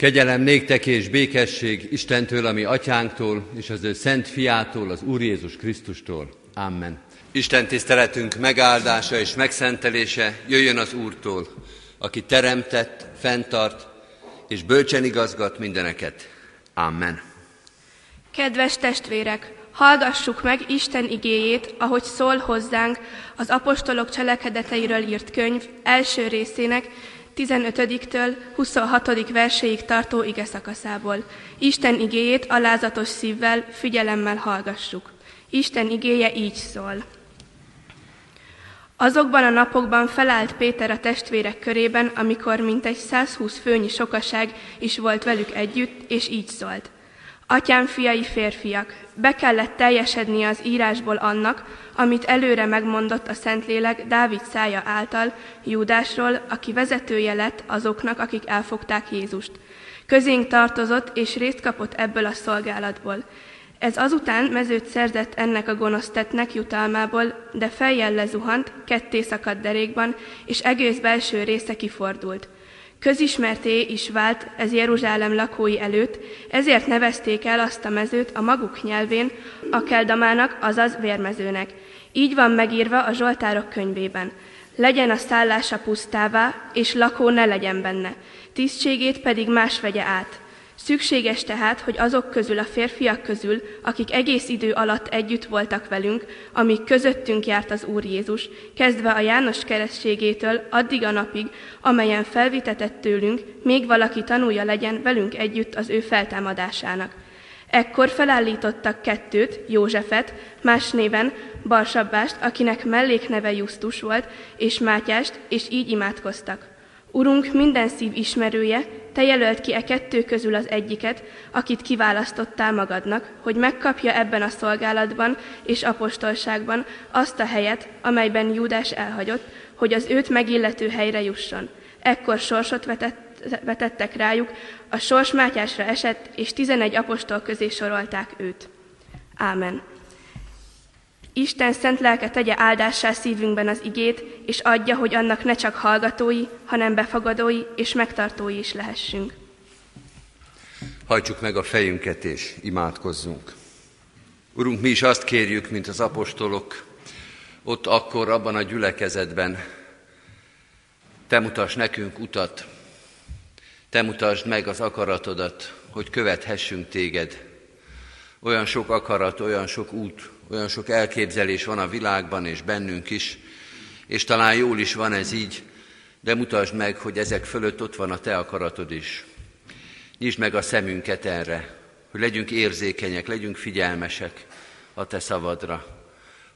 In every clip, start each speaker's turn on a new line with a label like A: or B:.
A: Kegyelem néktek és békesség Istentől, ami atyánktól, és az ő szent fiától, az Úr Jézus Krisztustól. Amen. Isten tiszteletünk megáldása és megszentelése jöjjön az Úrtól, aki teremtett, fenntart és bölcsen igazgat mindeneket. Amen.
B: Kedves testvérek, hallgassuk meg Isten igéjét, ahogy szól hozzánk az apostolok cselekedeteiről írt könyv első részének 15-től 26. verséig tartó ige szakaszából. Isten igéjét alázatos szívvel, figyelemmel hallgassuk. Isten igéje így szól. Azokban a napokban felállt Péter a testvérek körében, amikor mintegy 120 főnyi sokaság is volt velük együtt, és így szólt. Atyám fiai férfiak, be kellett teljesedni az írásból annak, amit előre megmondott a Szentlélek Dávid szája által Júdásról, aki vezetője lett azoknak, akik elfogták Jézust. Közénk tartozott és részt kapott ebből a szolgálatból. Ez azután mezőt szerzett ennek a gonosztetnek jutalmából, de fejjel lezuhant, ketté szakadt derékban, és egész belső része kifordult. Közismerté is vált ez Jeruzsálem lakói előtt, ezért nevezték el azt a mezőt a maguk nyelvén, a keldamának, azaz vérmezőnek. Így van megírva a Zsoltárok könyvében. Legyen a szállása pusztává, és lakó ne legyen benne, tisztségét pedig más vegye át. Szükséges tehát, hogy azok közül a férfiak közül, akik egész idő alatt együtt voltak velünk, amíg közöttünk járt az Úr Jézus, kezdve a János kerességétől addig a napig, amelyen felvitetett tőlünk, még valaki tanulja legyen velünk együtt az ő feltámadásának. Ekkor felállítottak kettőt, Józsefet, más néven Barsabbást, akinek mellékneve Justus volt, és Mátyást, és így imádkoztak. Urunk minden szív ismerője, te jelölt ki e kettő közül az egyiket, akit kiválasztottál magadnak, hogy megkapja ebben a szolgálatban és apostolságban azt a helyet, amelyben Júdás elhagyott, hogy az őt megillető helyre jusson. Ekkor sorsot vetett, vetettek rájuk, a sors Mátyásra esett, és tizenegy apostol közé sorolták őt. Ámen. Isten szent lelke tegye áldássá szívünkben az igét, és adja, hogy annak ne csak hallgatói, hanem befogadói és megtartói is lehessünk.
A: Hajtsuk meg a fejünket és imádkozzunk. Urunk, mi is azt kérjük, mint az apostolok, ott akkor, abban a gyülekezetben, Te mutass nekünk utat, Te mutasd meg az akaratodat, hogy követhessünk Téged. Olyan sok akarat, olyan sok út, olyan sok elképzelés van a világban és bennünk is, és talán jól is van ez így, de mutasd meg, hogy ezek fölött ott van a Te akaratod is. Nyisd meg a szemünket erre, hogy legyünk érzékenyek, legyünk figyelmesek a Te szavadra.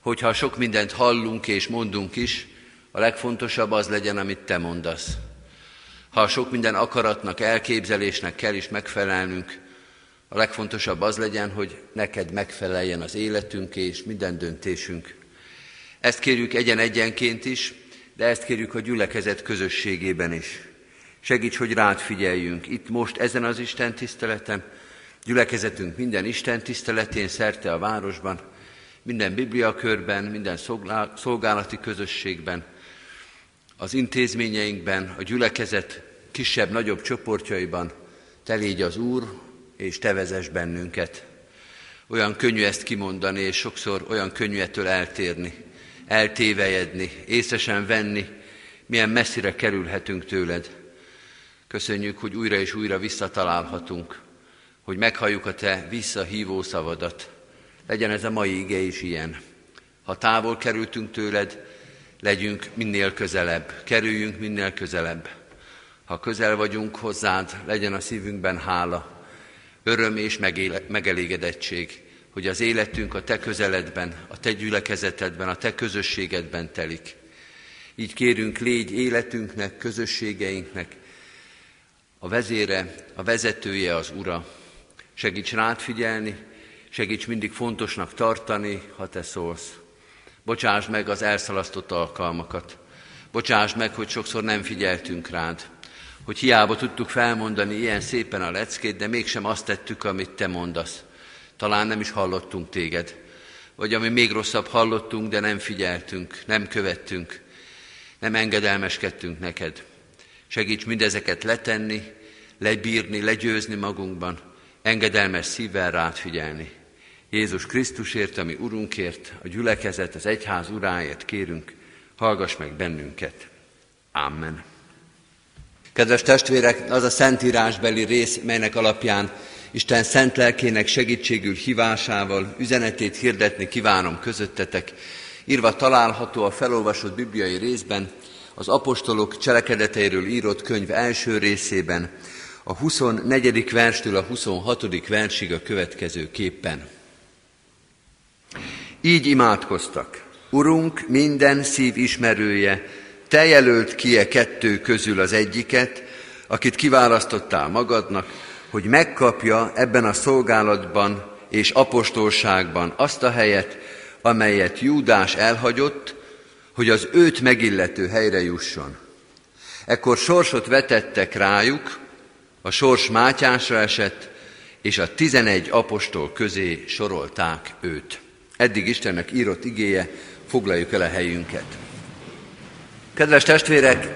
A: Hogyha sok mindent hallunk és mondunk is, a legfontosabb az legyen, amit Te mondasz. Ha sok minden akaratnak, elképzelésnek kell is megfelelnünk, a legfontosabb az legyen, hogy neked megfeleljen az életünk és minden döntésünk. Ezt kérjük egyen-egyenként is, de ezt kérjük a gyülekezet közösségében is. Segíts, hogy rád figyeljünk itt most ezen az Isten tiszteleten, gyülekezetünk minden Isten tiszteletén szerte a városban, minden bibliakörben, minden szolgálati közösségben, az intézményeinkben, a gyülekezet kisebb-nagyobb csoportjaiban, te légy az Úr, és te vezess bennünket. Olyan könnyű ezt kimondani, és sokszor olyan könnyű ettől eltérni, eltévejedni, észesen venni, milyen messzire kerülhetünk tőled. Köszönjük, hogy újra és újra visszatalálhatunk, hogy meghalljuk a te visszahívó szavadat. Legyen ez a mai ige is ilyen. Ha távol kerültünk tőled, legyünk minél közelebb, kerüljünk minél közelebb. Ha közel vagyunk hozzád, legyen a szívünkben hála, öröm és megelégedettség, hogy az életünk a Te közeledben, a Te gyülekezetedben, a Te közösségedben telik. Így kérünk, légy életünknek, közösségeinknek, a vezére, a vezetője az Ura. Segíts rád figyelni, segíts mindig fontosnak tartani, ha Te szólsz. Bocsáss meg az elszalasztott alkalmakat. Bocsáss meg, hogy sokszor nem figyeltünk rád hogy hiába tudtuk felmondani ilyen szépen a leckét, de mégsem azt tettük, amit te mondasz. Talán nem is hallottunk téged. Vagy ami még rosszabb, hallottunk, de nem figyeltünk, nem követtünk, nem engedelmeskedtünk neked. Segíts mindezeket letenni, lebírni, legyőzni magunkban, engedelmes szívvel rád figyelni. Jézus Krisztusért, ami Urunkért, a gyülekezet, az egyház uráért kérünk, hallgass meg bennünket. Amen. Kedves testvérek, az a szentírásbeli rész, melynek alapján Isten szent lelkének segítségül hívásával üzenetét hirdetni kívánom közöttetek, írva található a felolvasott bibliai részben, az apostolok cselekedeteiről írott könyv első részében, a 24. verstől a 26. versig a következő képpen. Így imádkoztak. Urunk, minden szív ismerője, te jelölt ki e kettő közül az egyiket, akit kiválasztottál magadnak, hogy megkapja ebben a szolgálatban és apostolságban azt a helyet, amelyet Júdás elhagyott, hogy az őt megillető helyre jusson. Ekkor sorsot vetettek rájuk, a sors Mátyásra esett, és a tizenegy apostol közé sorolták őt. Eddig Istennek írott igéje, foglaljuk el a helyünket. Kedves testvérek,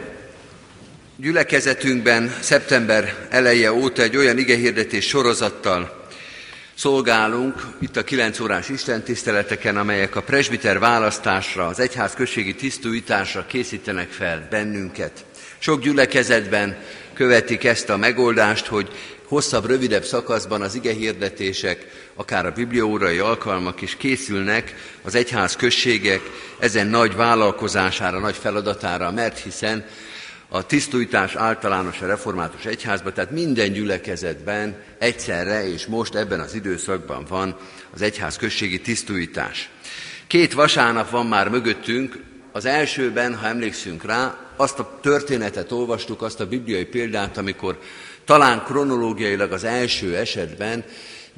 A: gyülekezetünkben szeptember eleje óta egy olyan igehirdetés sorozattal szolgálunk itt a 9 órás istentiszteleteken, amelyek a presbiter választásra, az egyház községi tisztújításra készítenek fel bennünket. Sok gyülekezetben követik ezt a megoldást, hogy hosszabb, rövidebb szakaszban az ige hirdetések, akár a bibliórai alkalmak is készülnek az egyház községek ezen nagy vállalkozására, nagy feladatára, mert hiszen a tisztújtás általános a református egyházban, tehát minden gyülekezetben egyszerre és most ebben az időszakban van az egyház községi tisztújtás. Két vasárnap van már mögöttünk, az elsőben, ha emlékszünk rá, azt a történetet olvastuk, azt a bibliai példát, amikor talán kronológiailag az első esetben,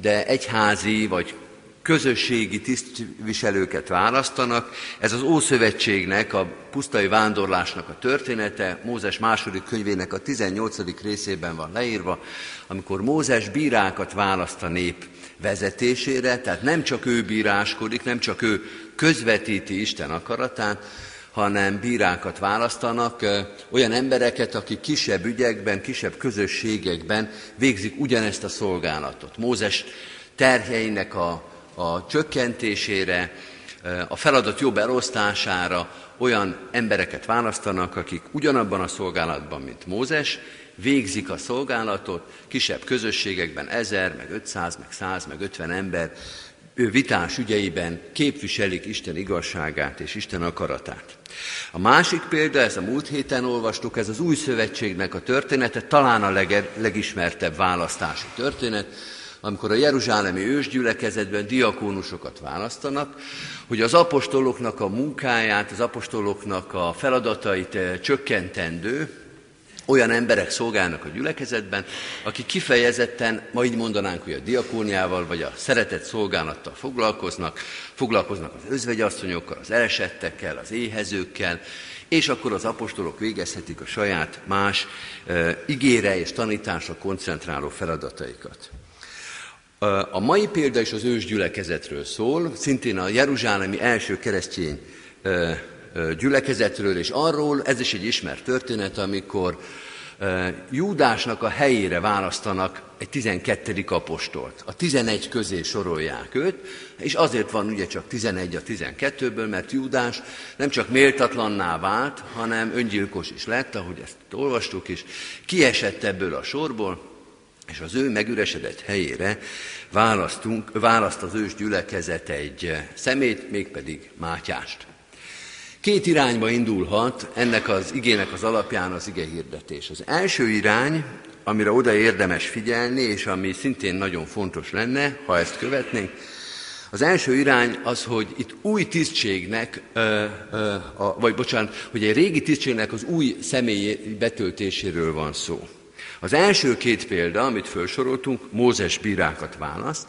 A: de egyházi vagy közösségi tisztviselőket választanak. Ez az Ószövetségnek, a pusztai vándorlásnak a története, Mózes második könyvének a 18. részében van leírva, amikor Mózes bírákat választ a nép vezetésére, tehát nem csak ő bíráskodik, nem csak ő közvetíti Isten akaratát, hanem bírákat választanak, olyan embereket, akik kisebb ügyekben, kisebb közösségekben végzik ugyanezt a szolgálatot. Mózes terheinek a, a csökkentésére, a feladat jobb elosztására olyan embereket választanak, akik ugyanabban a szolgálatban, mint Mózes, végzik a szolgálatot, kisebb közösségekben ezer, meg 500, meg 100, meg 50 ember vitás ügyeiben képviselik Isten igazságát és Isten akaratát. A másik példa, ez a múlt héten olvastuk, ez az új szövetségnek a története, talán a leg, legismertebb választási történet, amikor a Jeruzsálemi ősgyülekezetben diakónusokat választanak, hogy az apostoloknak a munkáját, az apostoloknak a feladatait eh, csökkentendő, olyan emberek szolgálnak a gyülekezetben, akik kifejezetten, ma így mondanánk, hogy a diakóniával vagy a szeretett szolgálattal foglalkoznak, foglalkoznak az özvegyasszonyokkal, az elesettekkel, az éhezőkkel, és akkor az apostolok végezhetik a saját más e, igére és tanításra koncentráló feladataikat. A mai példa is az ős gyülekezetről szól, szintén a jeruzsálemi első keresztény gyülekezetről, és arról, ez is egy ismert történet, amikor Júdásnak a helyére választanak egy 12. apostolt. A 11 közé sorolják őt, és azért van ugye csak 11 a 12-ből, mert Júdás nem csak méltatlanná vált, hanem öngyilkos is lett, ahogy ezt olvastuk is, kiesett ebből a sorból, és az ő megüresedett helyére választunk, választ az ős gyülekezet egy szemét, mégpedig Mátyást. Két irányba indulhat ennek az igének az alapján az ige hirdetés. Az első irány, amire oda érdemes figyelni, és ami szintén nagyon fontos lenne, ha ezt követnénk, az első irány az, hogy itt új tisztségnek, vagy bocsánat, hogy egy régi tisztségnek az új személyi betöltéséről van szó. Az első két példa, amit felsoroltunk, Mózes bírákat választ,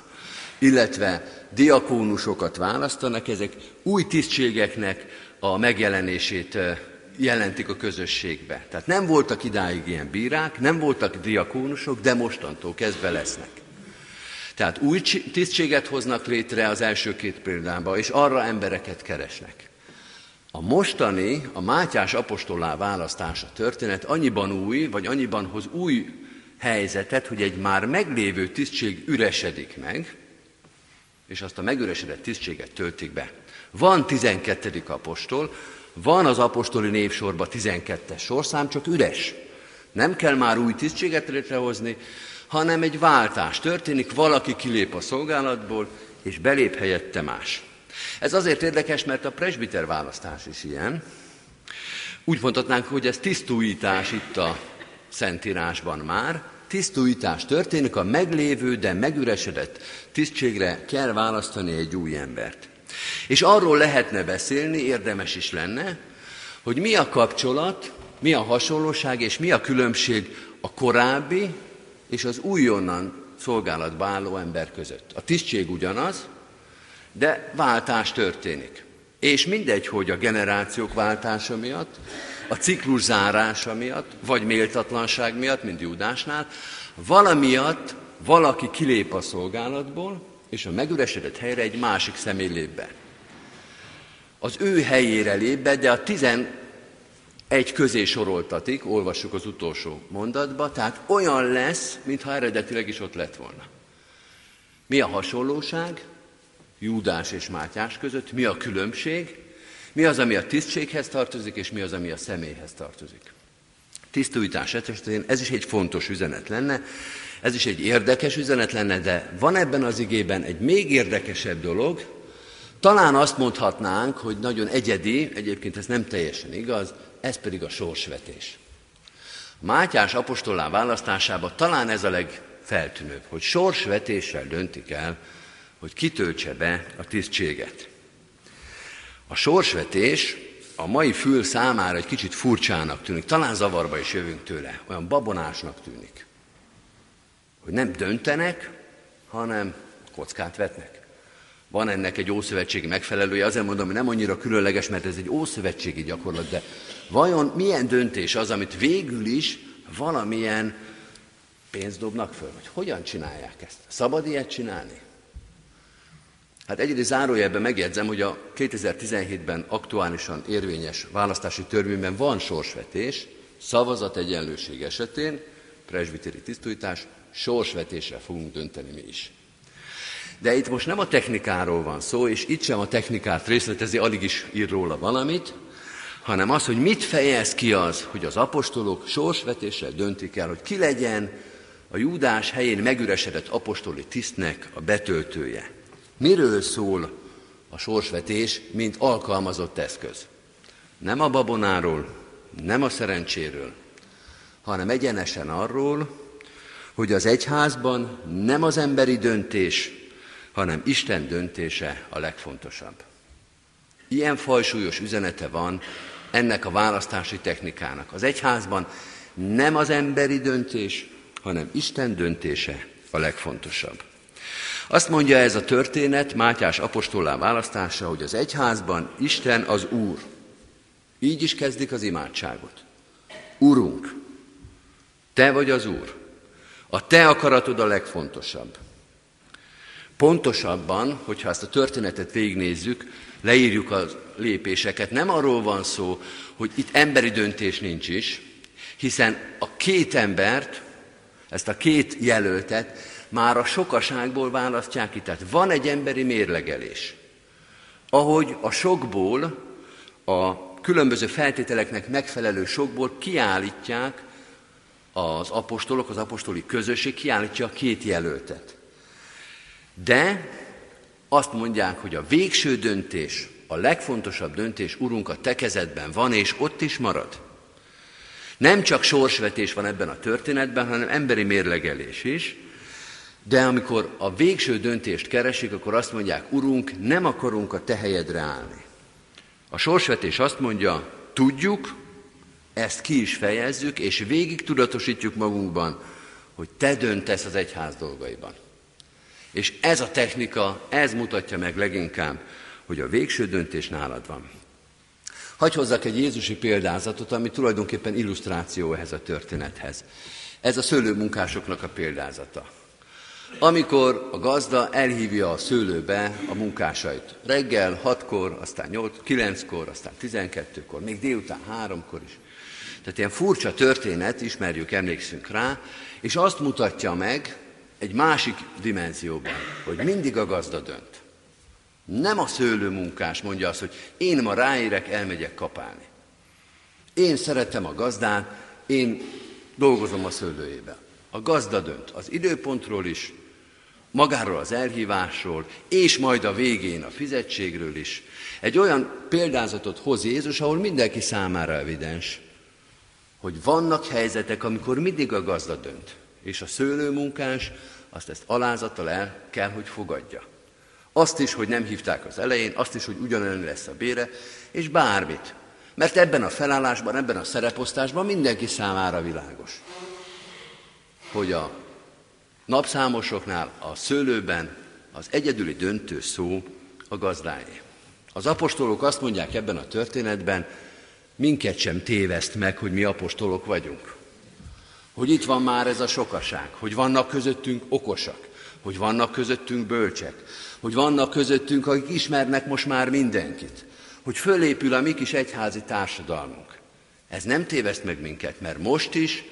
A: illetve diakónusokat választanak, ezek új tisztségeknek a megjelenését jelentik a közösségbe. Tehát nem voltak idáig ilyen bírák, nem voltak diakónusok, de mostantól kezdve lesznek. Tehát új tisztséget hoznak létre az első két példában, és arra embereket keresnek. A mostani, a Mátyás apostolá választása történet annyiban új, vagy annyiban hoz új helyzetet, hogy egy már meglévő tisztség üresedik meg, és azt a megüresedett tisztséget töltik be. Van 12. apostol, van az apostoli névsorban 12-es sorszám, csak üres. Nem kell már új tisztséget létrehozni, hanem egy váltás történik, valaki kilép a szolgálatból, és belép helyette más. Ez azért érdekes, mert a presbiter választás is ilyen. Úgy mondhatnánk, hogy ez tisztújítás itt a Szentírásban már. Tisztújítás történik, a meglévő, de megüresedett tisztségre kell választani egy új embert. És arról lehetne beszélni, érdemes is lenne, hogy mi a kapcsolat, mi a hasonlóság és mi a különbség a korábbi és az újonnan szolgálatba álló ember között. A tisztség ugyanaz, de váltás történik. És mindegy, hogy a generációk váltása miatt, a ciklus zárása miatt, vagy méltatlanság miatt, mint Júdásnál, valamiatt valaki kilép a szolgálatból, és a megüresedett helyre egy másik személy lép be. Az ő helyére lép be, de a tizen egy közé soroltatik, olvassuk az utolsó mondatba, tehát olyan lesz, mintha eredetileg is ott lett volna. Mi a hasonlóság? Júdás és Mátyás között, mi a különbség, mi az, ami a tisztséghez tartozik, és mi az, ami a személyhez tartozik. Tisztújtás esetén ez is egy fontos üzenet lenne, ez is egy érdekes üzenet lenne, de van ebben az igében egy még érdekesebb dolog, talán azt mondhatnánk, hogy nagyon egyedi, egyébként ez nem teljesen igaz, ez pedig a sorsvetés. Mátyás apostolá választásában talán ez a legfeltűnőbb, hogy sorsvetéssel döntik el hogy kitöltse be a tisztséget. A sorsvetés a mai fül számára egy kicsit furcsának tűnik, talán zavarba is jövünk tőle, olyan babonásnak tűnik. Hogy nem döntenek, hanem kockát vetnek. Van ennek egy ószövetségi megfelelője, azért mondom, hogy nem annyira különleges, mert ez egy ószövetségi gyakorlat, de vajon milyen döntés az, amit végül is valamilyen pénzt dobnak föl, vagy hogyan csinálják ezt? Szabad ilyet csinálni? Hát egyedi zárójelben megjegyzem, hogy a 2017-ben aktuálisan érvényes választási törvényben van sorsvetés, szavazat egyenlőség esetén, presbiteri tisztújtás, sorsvetésre fogunk dönteni mi is. De itt most nem a technikáról van szó, és itt sem a technikát részletezi, alig is ír róla valamit, hanem az, hogy mit fejez ki az, hogy az apostolok sorsvetéssel döntik el, hogy ki legyen a Júdás helyén megüresedett apostoli tisztnek a betöltője. Miről szól a sorsvetés, mint alkalmazott eszköz? Nem a babonáról, nem a szerencséről, hanem egyenesen arról, hogy az egyházban nem az emberi döntés, hanem Isten döntése a legfontosabb. Ilyen fajsúlyos üzenete van ennek a választási technikának. Az egyházban nem az emberi döntés, hanem Isten döntése a legfontosabb. Azt mondja ez a történet, Mátyás apostollá választása, hogy az egyházban Isten az Úr. Így is kezdik az imádságot. Urunk, Te vagy az Úr. A Te akaratod a legfontosabb. Pontosabban, hogyha ezt a történetet végignézzük, leírjuk a lépéseket, nem arról van szó, hogy itt emberi döntés nincs is, hiszen a két embert, ezt a két jelöltet már a sokaságból választják ki. Tehát van egy emberi mérlegelés. Ahogy a sokból, a különböző feltételeknek megfelelő sokból kiállítják az apostolok, az apostoli közösség kiállítja a két jelöltet. De azt mondják, hogy a végső döntés, a legfontosabb döntés, Urunk, a te kezedben van, és ott is marad. Nem csak sorsvetés van ebben a történetben, hanem emberi mérlegelés is, de amikor a végső döntést keresik, akkor azt mondják, Urunk, nem akarunk a te helyedre állni. A sorsvetés azt mondja, tudjuk, ezt ki is fejezzük, és végig tudatosítjuk magunkban, hogy te döntesz az egyház dolgaiban. És ez a technika, ez mutatja meg leginkább, hogy a végső döntés nálad van. Hagy hozzak egy Jézusi példázatot, ami tulajdonképpen illusztráció ehhez a történethez. Ez a szőlőmunkásoknak a példázata amikor a gazda elhívja a szőlőbe a munkásait. Reggel hatkor, aztán 8, 9-kor, aztán 12-kor, még délután háromkor is. Tehát ilyen furcsa történet, ismerjük, emlékszünk rá, És azt mutatja meg egy másik dimenzióban, hogy mindig a gazda dönt. Nem a szőlőmunkás mondja azt, hogy én ma ráérek, elmegyek kapálni. Én szeretem a gazdát, én dolgozom a szőlőjében. A gazda dönt az időpontról is, magáról az elhívásról, és majd a végén a fizetségről is. Egy olyan példázatot hoz Jézus, ahol mindenki számára evidens, hogy vannak helyzetek, amikor mindig a gazda dönt, és a szőlőmunkás azt ezt alázattal el kell, hogy fogadja. Azt is, hogy nem hívták az elején, azt is, hogy ugyanolyan lesz a bére, és bármit. Mert ebben a felállásban, ebben a szereposztásban mindenki számára világos, hogy a napszámosoknál, a szőlőben az egyedüli döntő szó a gazdáé. Az apostolok azt mondják ebben a történetben, minket sem téveszt meg, hogy mi apostolok vagyunk. Hogy itt van már ez a sokaság, hogy vannak közöttünk okosak, hogy vannak közöttünk bölcsek, hogy vannak közöttünk, akik ismernek most már mindenkit, hogy fölépül a mi kis egyházi társadalmunk. Ez nem téveszt meg minket, mert most is,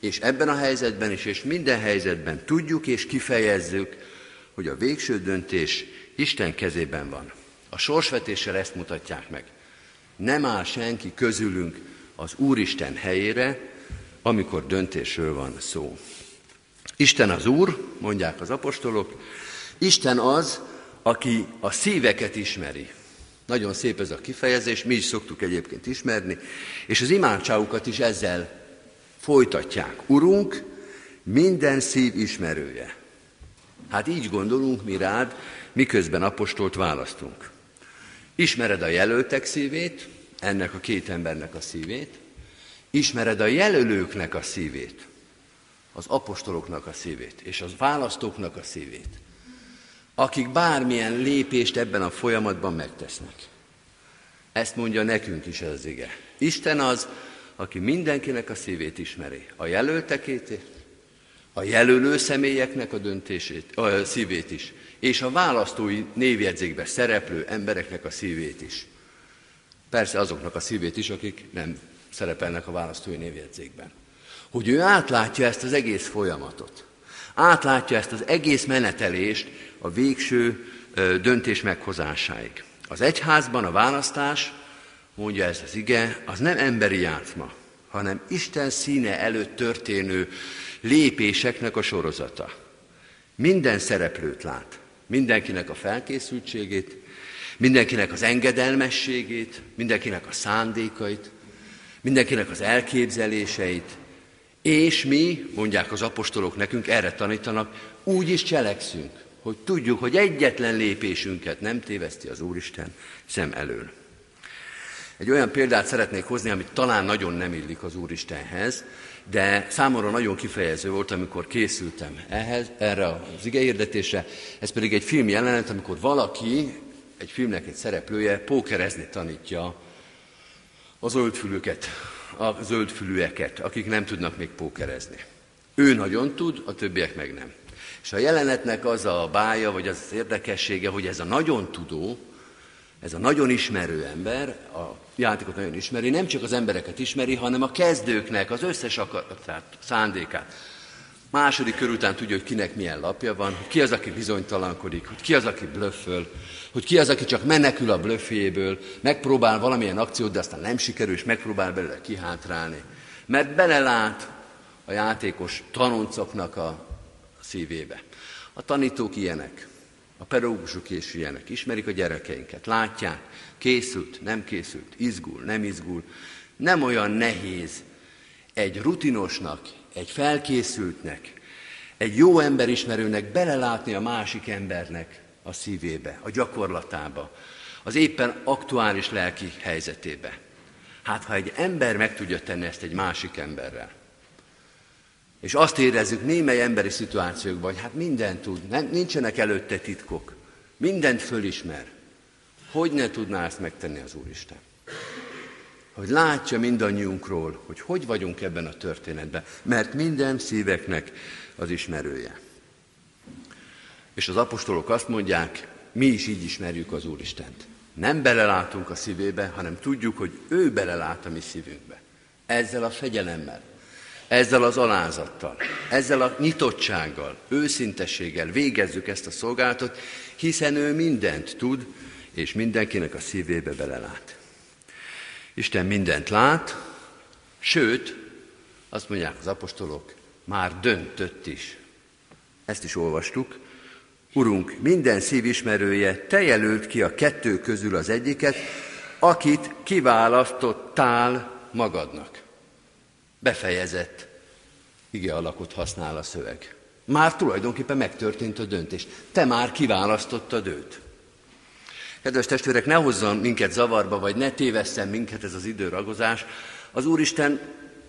A: és ebben a helyzetben is, és minden helyzetben tudjuk és kifejezzük, hogy a végső döntés Isten kezében van. A sorsvetéssel ezt mutatják meg. Nem áll senki közülünk az Úristen helyére, amikor döntésről van szó. Isten az Úr, mondják az apostolok, Isten az, aki a szíveket ismeri. Nagyon szép ez a kifejezés, mi is szoktuk egyébként ismerni, és az imádságukat is ezzel folytatják. Urunk, minden szív ismerője. Hát így gondolunk mi rád, miközben apostolt választunk. Ismered a jelöltek szívét, ennek a két embernek a szívét, ismered a jelölőknek a szívét, az apostoloknak a szívét, és az választóknak a szívét akik bármilyen lépést ebben a folyamatban megtesznek. Ezt mondja nekünk is az ige. Isten az, aki mindenkinek a szívét ismeri. A jelöltekét, a jelölő személyeknek a döntését, a szívét is, és a választói névjegyzékbe szereplő embereknek a szívét is. Persze azoknak a szívét is, akik nem szerepelnek a választói névjegyzékben. Hogy ő átlátja ezt az egész folyamatot. Átlátja ezt az egész menetelést, a végső döntés meghozásáig. Az egyházban a választás, mondja ez az ige, az nem emberi játszma, hanem Isten színe előtt történő lépéseknek a sorozata. Minden szereplőt lát, mindenkinek a felkészültségét, mindenkinek az engedelmességét, mindenkinek a szándékait, mindenkinek az elképzeléseit, és mi, mondják az apostolok nekünk, erre tanítanak, úgy is cselekszünk hogy tudjuk, hogy egyetlen lépésünket nem téveszti az Úristen szem elől. Egy olyan példát szeretnék hozni, amit talán nagyon nem illik az Úristenhez, de számomra nagyon kifejező volt, amikor készültem ehhez, erre az igehirdetésre. Ez pedig egy film jelenet, amikor valaki, egy filmnek egy szereplője pókerezni tanítja a zöldfülüket, a zöldfülűeket, akik nem tudnak még pókerezni. Ő nagyon tud, a többiek meg nem. És a jelenetnek az a bája, vagy az, az érdekessége, hogy ez a nagyon tudó, ez a nagyon ismerő ember, a játékot nagyon ismeri, nem csak az embereket ismeri, hanem a kezdőknek az összes akaratát, szándékát. Második kör után tudja, hogy kinek milyen lapja van, hogy ki az, aki bizonytalankodik, hogy ki az, aki blöfföl, hogy ki az, aki csak menekül a blöffjéből, megpróbál valamilyen akciót, de aztán nem sikerül, és megpróbál belőle kihátrálni. Mert belelát a játékos tanoncoknak a szívébe. A tanítók ilyenek, a pedagógusok is ilyenek, ismerik a gyerekeinket, látják, készült, nem készült, izgul, nem izgul. Nem olyan nehéz egy rutinosnak, egy felkészültnek, egy jó emberismerőnek belelátni a másik embernek a szívébe, a gyakorlatába, az éppen aktuális lelki helyzetébe. Hát ha egy ember meg tudja tenni ezt egy másik emberrel, és azt érezzük némely emberi szituációkban, hogy hát mindent tud, nem, nincsenek előtte titkok, mindent fölismer. Hogy ne tudná ezt megtenni az Úristen? Hogy látja mindannyiunkról, hogy hogy vagyunk ebben a történetben, mert minden szíveknek az ismerője. És az apostolok azt mondják, mi is így ismerjük az Úristent. Nem belelátunk a szívébe, hanem tudjuk, hogy ő belelát a mi szívünkbe. Ezzel a fegyelemmel, ezzel az alázattal, ezzel a nyitottsággal, őszintességgel végezzük ezt a szolgálatot, hiszen ő mindent tud, és mindenkinek a szívébe belelát. Isten mindent lát, sőt, azt mondják az apostolok, már döntött is. Ezt is olvastuk. Urunk, minden szívismerője, te jelölt ki a kettő közül az egyiket, akit kiválasztottál magadnak. Befejezett ige alakot használ a szöveg. Már tulajdonképpen megtörtént a döntés. Te már kiválasztottad őt. Kedves testvérek, ne hozzon minket zavarba, vagy ne tévesszen minket ez az időragozás. Az Úristen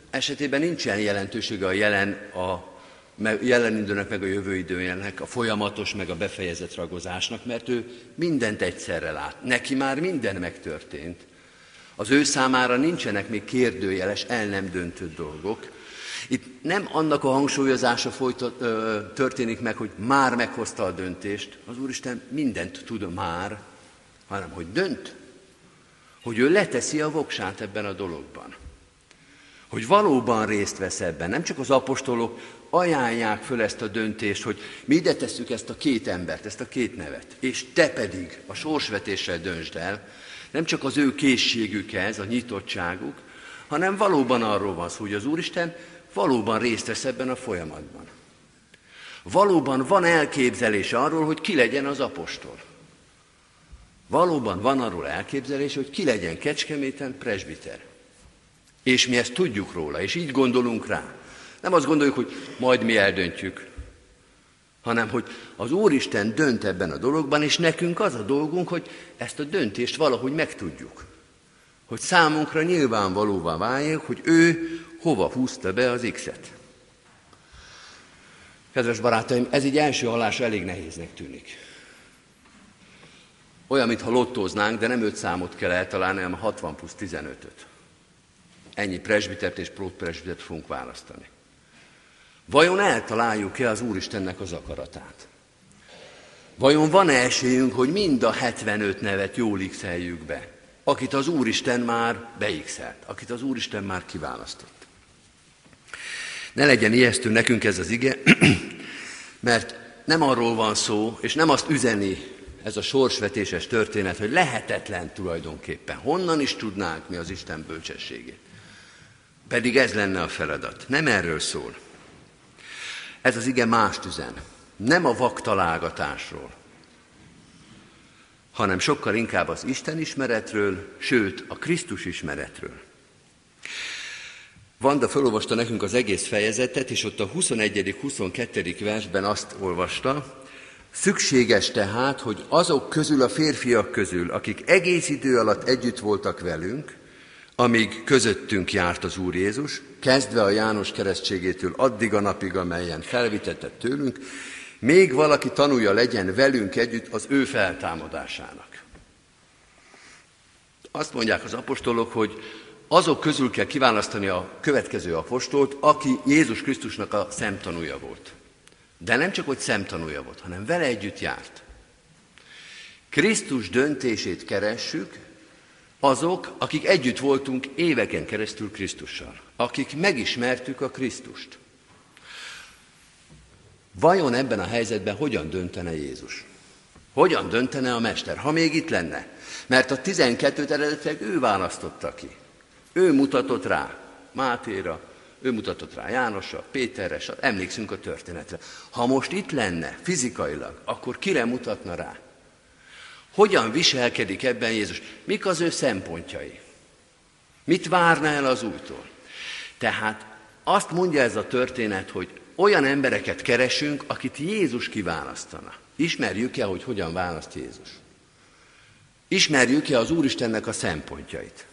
A: esetében nincsen jelentősége a jelen, a jelen időnek, meg a jövő időjének, a folyamatos, meg a befejezett ragozásnak, mert ő mindent egyszerre lát. Neki már minden megtörtént. Az ő számára nincsenek még kérdőjeles, el nem döntött dolgok. Itt nem annak a hangsúlyozása folytat, ö, történik meg, hogy már meghozta a döntést, az Úristen mindent tud már, hanem hogy dönt, hogy ő leteszi a voksát ebben a dologban. Hogy valóban részt vesz ebben. Nem csak az apostolok ajánlják föl ezt a döntést, hogy mi ide tesszük ezt a két embert, ezt a két nevet, és te pedig a sorsvetéssel döntsd el, nem csak az ő készségük ez, a nyitottságuk, hanem valóban arról van szó, hogy az Úristen valóban részt vesz ebben a folyamatban. Valóban van elképzelés arról, hogy ki legyen az apostol. Valóban van arról elképzelés, hogy ki legyen Kecskeméten presbiter. És mi ezt tudjuk róla, és így gondolunk rá. Nem azt gondoljuk, hogy majd mi eldöntjük, hanem hogy az Úristen dönt ebben a dologban, és nekünk az a dolgunk, hogy ezt a döntést valahogy megtudjuk. Hogy számunkra nyilvánvalóvá váljék, hogy ő hova húzta be az X-et. Kedves barátaim, ez így első hallásra elég nehéznek tűnik. Olyan, mintha lottóznánk, de nem öt számot kell eltalálni, hanem 60 plusz 15-öt. Ennyi presbitert és prótpresbitert fogunk választani. Vajon eltaláljuk-e az Úristennek az akaratát? Vajon van-e esélyünk, hogy mind a 75 nevet jól x be, akit az Úristen már beixelt, akit az Úristen már kiválasztott? Ne legyen ijesztő nekünk ez az ige, mert nem arról van szó, és nem azt üzeni ez a sorsvetéses történet, hogy lehetetlen tulajdonképpen. Honnan is tudnánk mi az Isten bölcsességét? Pedig ez lenne a feladat. Nem erről szól. Ez az ige mást üzen. Nem a vaktalálgatásról, hanem sokkal inkább az Isten ismeretről, sőt a Krisztus ismeretről. Vanda felolvasta nekünk az egész fejezetet, és ott a 21.-22. versben azt olvasta, szükséges tehát, hogy azok közül a férfiak közül, akik egész idő alatt együtt voltak velünk, amíg közöttünk járt az Úr Jézus, kezdve a János keresztségétől addig a napig, amelyen felvitetett tőlünk, még valaki tanulja legyen velünk együtt az ő feltámadásának. Azt mondják az apostolok, hogy azok közül kell kiválasztani a következő apostolt, aki Jézus Krisztusnak a szemtanúja volt. De nem csak, hogy szemtanúja volt, hanem vele együtt járt. Krisztus döntését keressük, azok, akik együtt voltunk éveken keresztül Krisztussal, akik megismertük a Krisztust. Vajon ebben a helyzetben hogyan döntene Jézus? Hogyan döntene a Mester, ha még itt lenne? Mert a 12-t eredetileg ő választotta ki. Ő mutatott rá Mátéra, ő mutatott rá Jánosra, Péterre, emlékszünk a történetre. Ha most itt lenne fizikailag, akkor kire mutatna rá? Hogyan viselkedik ebben Jézus? Mik az ő szempontjai? Mit várna el az újtól? Tehát azt mondja ez a történet, hogy olyan embereket keresünk, akit Jézus kiválasztana. Ismerjük-e, hogy hogyan választ Jézus? Ismerjük-e az Úristennek a szempontjait?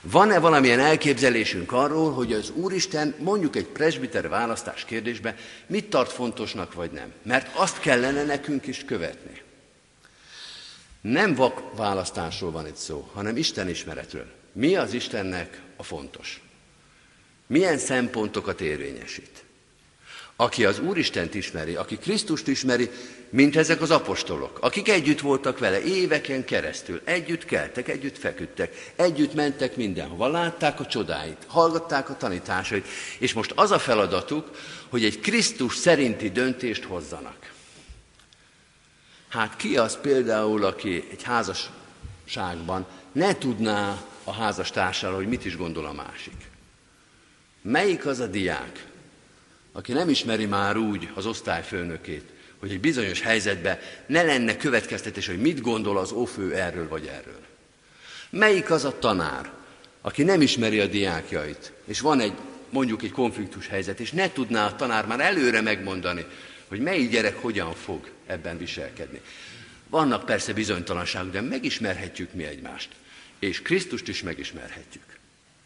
A: Van-e valamilyen elképzelésünk arról, hogy az Úristen mondjuk egy presbiter választás kérdésbe mit tart fontosnak vagy nem? Mert azt kellene nekünk is követni. Nem vak választásról van itt szó, hanem Isten ismeretről. Mi az Istennek a fontos? Milyen szempontokat érvényesít? aki az Úristent ismeri, aki Krisztust ismeri, mint ezek az apostolok, akik együtt voltak vele éveken keresztül, együtt keltek, együtt feküdtek, együtt mentek mindenhova, látták a csodáit, hallgatták a tanításait, és most az a feladatuk, hogy egy Krisztus szerinti döntést hozzanak. Hát ki az például, aki egy házasságban ne tudná a házastársáról, hogy mit is gondol a másik? Melyik az a diák, aki nem ismeri már úgy az osztályfőnökét, hogy egy bizonyos helyzetben ne lenne következtetés, hogy mit gondol az ófő erről vagy erről. Melyik az a tanár, aki nem ismeri a diákjait, és van egy mondjuk egy konfliktus helyzet, és ne tudná a tanár már előre megmondani, hogy melyik gyerek hogyan fog ebben viselkedni. Vannak persze bizonytalanságok, de megismerhetjük mi egymást. És Krisztust is megismerhetjük.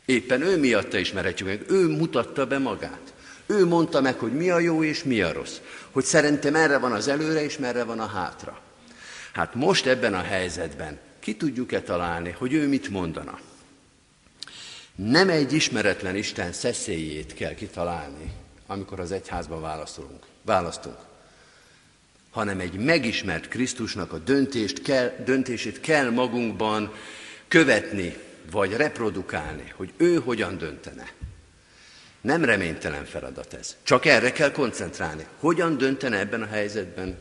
A: Éppen ő miatta ismerhetjük meg, ő mutatta be magát. Ő mondta meg, hogy mi a jó és mi a rossz. Hogy szerintem merre van az előre és merre van a hátra. Hát most ebben a helyzetben ki tudjuk-e találni, hogy ő mit mondana? Nem egy ismeretlen Isten szeszélyét kell kitalálni, amikor az egyházban választunk, választunk hanem egy megismert Krisztusnak a döntést kell, döntését kell magunkban követni, vagy reprodukálni, hogy ő hogyan döntene. Nem reménytelen feladat ez. Csak erre kell koncentrálni. Hogyan döntene ebben a helyzetben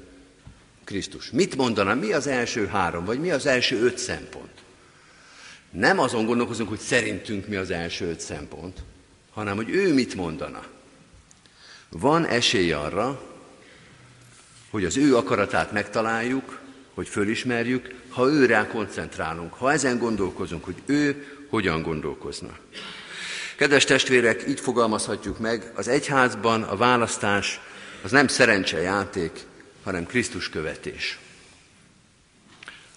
A: Krisztus? Mit mondana? Mi az első három, vagy mi az első öt szempont? Nem azon gondolkozunk, hogy szerintünk mi az első öt szempont, hanem hogy ő mit mondana. Van esély arra, hogy az ő akaratát megtaláljuk, hogy fölismerjük, ha őre koncentrálunk, ha ezen gondolkozunk, hogy ő hogyan gondolkozna. Kedves testvérek, így fogalmazhatjuk meg, az egyházban a választás az nem szerencsejáték, hanem Krisztus követés.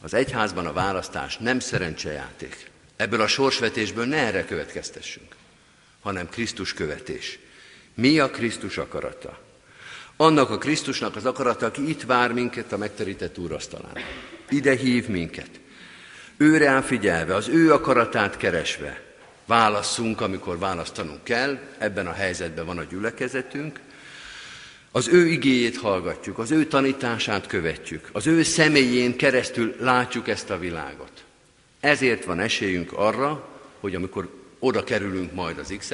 A: Az egyházban a választás nem szerencsejáték. Ebből a sorsvetésből ne erre következtessünk, hanem Krisztus követés. Mi a Krisztus akarata? Annak a Krisztusnak az akarata, aki itt vár minket a megterített úrasztalán. Ide hív minket. Őre figyelve, az ő akaratát keresve, válasszunk, amikor választanunk kell, ebben a helyzetben van a gyülekezetünk, az ő igéjét hallgatjuk, az ő tanítását követjük, az ő személyén keresztül látjuk ezt a világot. Ezért van esélyünk arra, hogy amikor oda kerülünk majd az x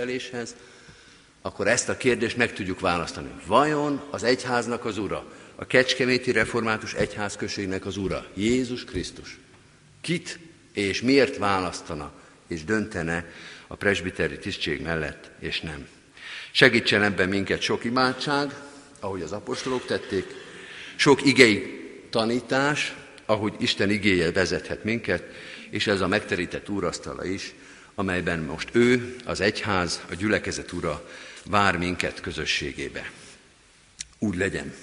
A: akkor ezt a kérdést meg tudjuk választani. Vajon az egyháznak az ura, a Kecskeméti Református Egyházközségnek az ura, Jézus Krisztus, kit és miért választana és döntene a presbiteri tisztség mellett, és nem. Segítsen ebben minket sok imádság, ahogy az apostolok tették, sok igei tanítás, ahogy Isten igéje vezethet minket, és ez a megterített úrasztala is, amelyben most ő, az egyház, a gyülekezet ura vár minket közösségébe. Úgy legyen.